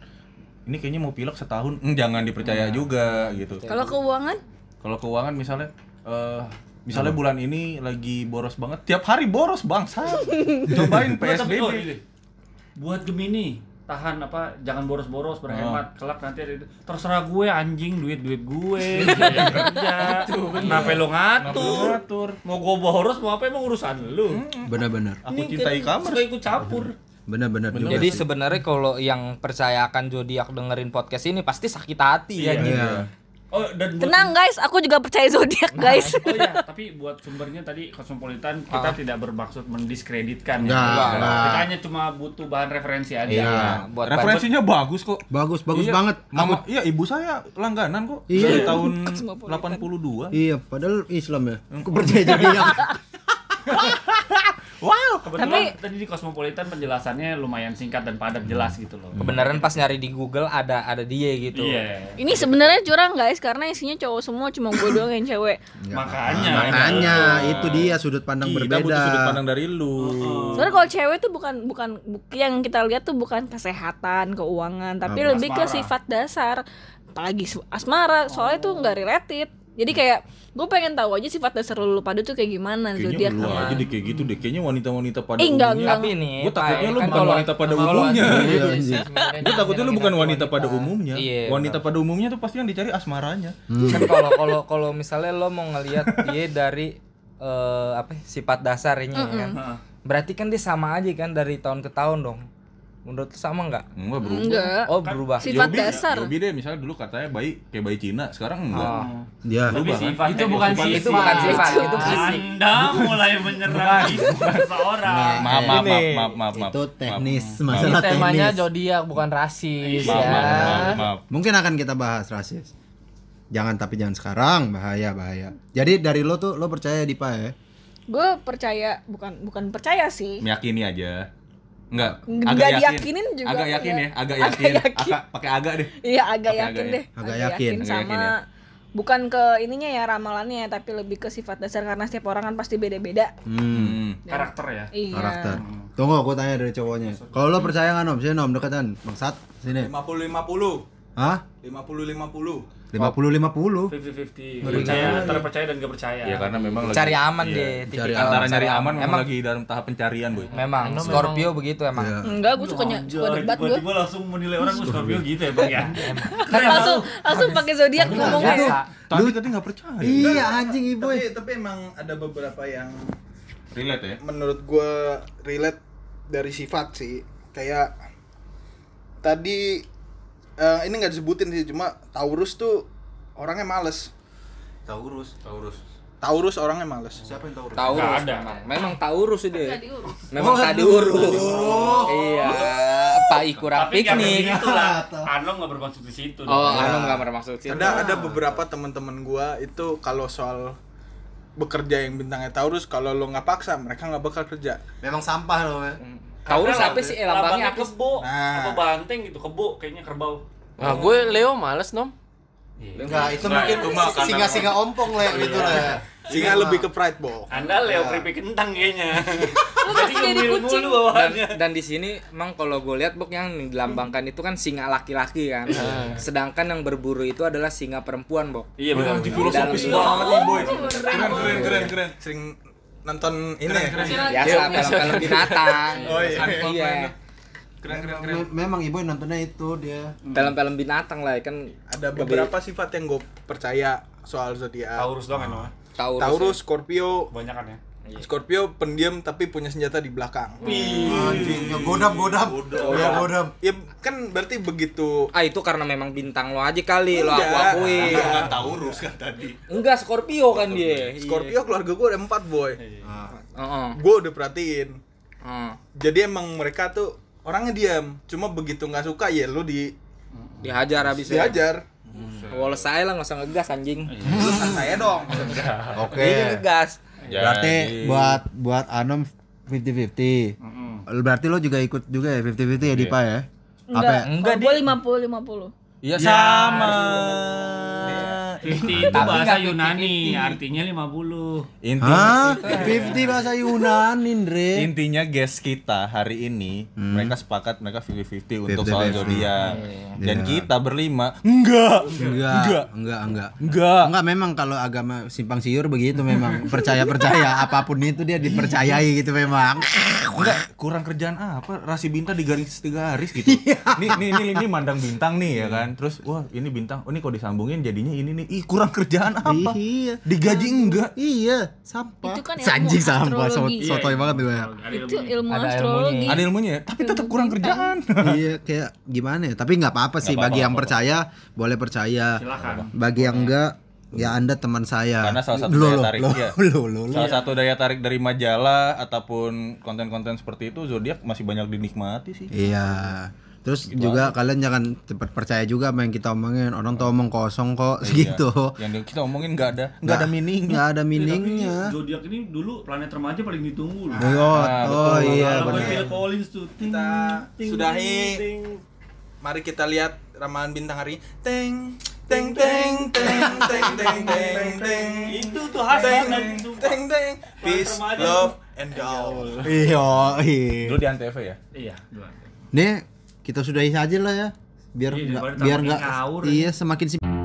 ini kayaknya mau pilek setahun, hmm, jangan dipercaya juga gitu. Kalau keuangan, Kalau keuangan misalnya eh misalnya bulan ini lagi boros banget, tiap hari boros bangsa. Cobain PSBB. Buat Gemini tahan apa jangan boros-boros berhemat kelak nanti ada itu terserah gue anjing duit duit gue gue yang kerja kenapa lo ngatur Ngatur. mau gue boros mau apa emang urusan lu Benar-benar. Aku Ini cintai kamar. suka ikut campur Benar-benar. Jadi sebenarnya kalau yang percaya akan zodiak dengerin podcast ini pasti sakit hati ya. Iya. Oh dan buat tenang guys, aku juga percaya zodiak guys. Oh iya, tapi buat sumbernya tadi Cosmopolitan kita tidak bermaksud mendiskreditkan Enggak, ya. enggak. Kita hanya cuma butuh bahan referensi aja. Iya, buat Referensinya bagus kok. Bagus, bagus Iya, banget. Mama, iya ibu saya langganan kok. Iya. Dari tahun Cosmopolitan. 82. Iya, padahal Islam ya. Aku percaya yang Wow. Kebetulan tadi di Cosmopolitan penjelasannya lumayan singkat dan padat jelas gitu loh. kebenaran pas nyari di Google ada ada dia gitu. Iya. Ini sebenarnya curang guys karena isinya cowok semua cuma gue doang yang cewek. Makanya. Makanya itu dia sudut pandang Kita butuh berbeda. sudut pandang dari lu. Soalnya kalau cewek tuh bukan bukan bu- yang kita lihat tuh bukan kesehatan, keuangan, tapi Apa? lebih ke Asmara. sifat dasar. Apalagi asmara, soalnya tuh nggak related. Jadi kayak gue pengen tahu aja sifat dasar lu pada tuh kayak gimana Kayaknya zodiak lu aja deh kayak gitu deh. Kayaknya wanita-wanita pada Eh, enggak, umumnya. enggak. Tapi nih, Gue takutnya Pak, lu kan bukan wanita pada umumnya. Iya, Gue takutnya lu bukan wanita pada umumnya. Iya, Wanita pada umumnya tuh pasti yang dicari asmaranya. Kan kalau kalau kalau misalnya lo mau ngelihat dia dari eh, apa ya, sifat dasarnya kan. Heeh. Berarti kan dia sama aja kan dari tahun ke tahun dong. Menurut sama nggak? Enggak berubah. Enggak. Oh, berubah. Sifat Yobi- dasar. Yobi deh misalnya dulu katanya bayi kayak bayi Cina, sekarang enggak. Oh. Dia Tapi Berubah, kan? sifatnya Itu bukan sifat- sifat. Itu bukan sifat, itu fisik. Anda mulai menyerang seseorang. Maaf, maaf, Ini, maaf, maaf, maaf, maaf. itu teknis, Maaf, Ini masalah temanya teknis. zodiak bukan rasis Maaf, ya. maaf, maaf, maaf. Mungkin akan kita bahas rasis. Jangan tapi jangan sekarang, bahaya bahaya. Jadi dari lo tuh lo percaya di ya? Gue percaya bukan bukan percaya sih. Meyakini aja. Enggak, Nggak agak yakin. diyakinin juga Agak yakin enggak. ya, agak Agak yakin. yakin. Agak pakai agak deh. Iya agak yakin agak ya? deh. Agak yakin. Sama yakin ya? bukan ke ininya ya ramalannya tapi lebih ke sifat dasar karena setiap orang kan pasti beda-beda. Hmm. Hmm. Karakter ya. Iya. Karakter. Tunggu, aku tanya dari cowoknya. Kalau lo percaya nggak nom? Sini nom deketan. Bangsat, sini. 50 50. Hah? 50-50 50 50. 50-50 percaya antara percaya dan gak percaya Ya karena memang lagi Cari aman Iya. deh. Cari antara cari aman memang Emang lagi dalam tahap pencarian, Boy. memang Scorpio begitu emang. Iya. Enggak, gue suka ny- suka debat gue. tiba-tiba langsung menilai orang gue Scorpio gitu ya bang ya Langsung langsung pakai zodiak ngomongnya. Biasa. Tadi tadi nggak percaya. Iya anjing ibu. tapi tapi emang ada beberapa yang Relate ya. menurut gua relate dari sifat sih kayak tadi eh, ini nggak disebutin sih cuma Taurus tuh orangnya males Taurus. Taurus. Taurus orangnya males Siapa yang Taurus? Taurus Nggak ada. memang. Memang Taurus diurus. Memang tak diurus. Iya, Pak tapi nggak piknik. gitu lah Ano nggak bermaksud di situ Oh, dong. anu nggak bermaksud sih. ada ada beberapa teman-teman gua itu kalau soal bekerja yang bintangnya Taurus kalau lo nggak paksa mereka nggak bakal kerja Memang sampah loh. ya. Taurus Karena apa sih? Eh, lambangnya apa? sih? kebo Nah. apa banteng gitu kebo kayaknya kerbau Nah, gue Leo males nom. Enggak, itu mungkin singa-singa ompong lah itu lah. sehingga lebih ke pride boh anda Leo keripik kentang kayaknya pasti jadi ngemil kucing. Dan, dan di sini emang kalau gue lihat bok yang dilambangkan itu kan singa laki-laki kan. Sedangkan yang berburu itu adalah singa perempuan bok. iya benar Di filosofis banget nih, Boy. Keren keren keren keren. sering nonton ini ya? Biasa film-film binatang. Oh, iya. Iya. Keren keren keren. Me- Memang ibu nontonnya itu dia. Film-film binatang lah kan. ada beberapa sifat yang gue percaya soal zodiak Taurus doang kan Noah? Taurus. Taurus Scorpio kebanyakan ya Scorpio pendiam tapi punya senjata di belakang Anjing, ya godam godam. Ya godam. ya kan berarti begitu Ah itu karena memang bintang lo aja kali lo aku Enggak. akui. Kan Taurus kan tadi. Enggak Scorpio kan dia. Scorpio keluarga gue ada empat boy Heeh. gue udah perhatiin Heeh. jadi emang mereka tuh orangnya diam cuma begitu nggak suka ya lu di Dihajar habis ya. diajar Wallace saya lah nggak usah ngegas anjing. lu santai dong Oke. Ini ngegas. Berarti buat buat Anom 50-50. Berarti lo juga ikut juga ya 50-50 ya Dipa ya? Apa ya? Enggak, gue 50 50. Iya sama. 50 itu Tapi bahasa Yunani 50-50. artinya 50 Inti Hah? 50 bahasa Yunani, Andre. intinya guest kita hari ini mereka sepakat mereka 50-50 untuk 50-50. soal zodiak. Dan Iya. kita berlima enggak. Enggak, enggak, enggak. Enggak. Enggak memang kalau agama simpang siur begitu memang percaya-percaya apa pun itu dia dipercayai gitu memang. Enggak, kurang kerjaan apa? Rasi bintang digaris tiga garis gitu. nih, nih, nih, ini mandang bintang nih ya kan. Terus, wah ini bintang. Oh ini kalau disambungin jadinya ini nih. Ih kurang kerjaan apa? Iya. Digaji enggak? Iya, sampah. Itu kan ilmu Sanjing sampah, so, astrologi. sotoy banget gue. ya. Itu ilmu Ada astrologi. Ada ilmunya ya, tapi tetap kurang kerjaan. iya, kayak gimana ya? Tapi nggak apa-apa sih Nggak apa-apa, bagi yang nggak percaya boleh percaya. silakan Bagi yang enggak ya Anda teman saya. Karena salah satu Loh, daya tarik loh, ya. loh, loh, loh. Salah satu daya tarik dari majalah ataupun konten-konten seperti itu zodiak masih banyak dinikmati sih. Iya. Terus gitu juga aja. kalian jangan cepat percaya juga apa yang kita omongin. Orang tuh omong kosong kok eh, gitu. Iya. Yang kita omongin nggak ada nggak ada meaning. Nggak ada iya, meaningnya. Ya, zodiak ini dulu planet remaja paling ditunggu loh. Iya, ah, oh, betul, oh iya benar. Phil kita ting, sudahi. Ting. Mari kita lihat ramalan bintang hari. Teng teng teng teng teng teng teng teng itu tuh khas banget teng teng peace love and gaul iya iya dulu di antv ya iya dulu nih kita sudahi saja lah ya. Biar Iya, daripada biar nggak iya semakin sim-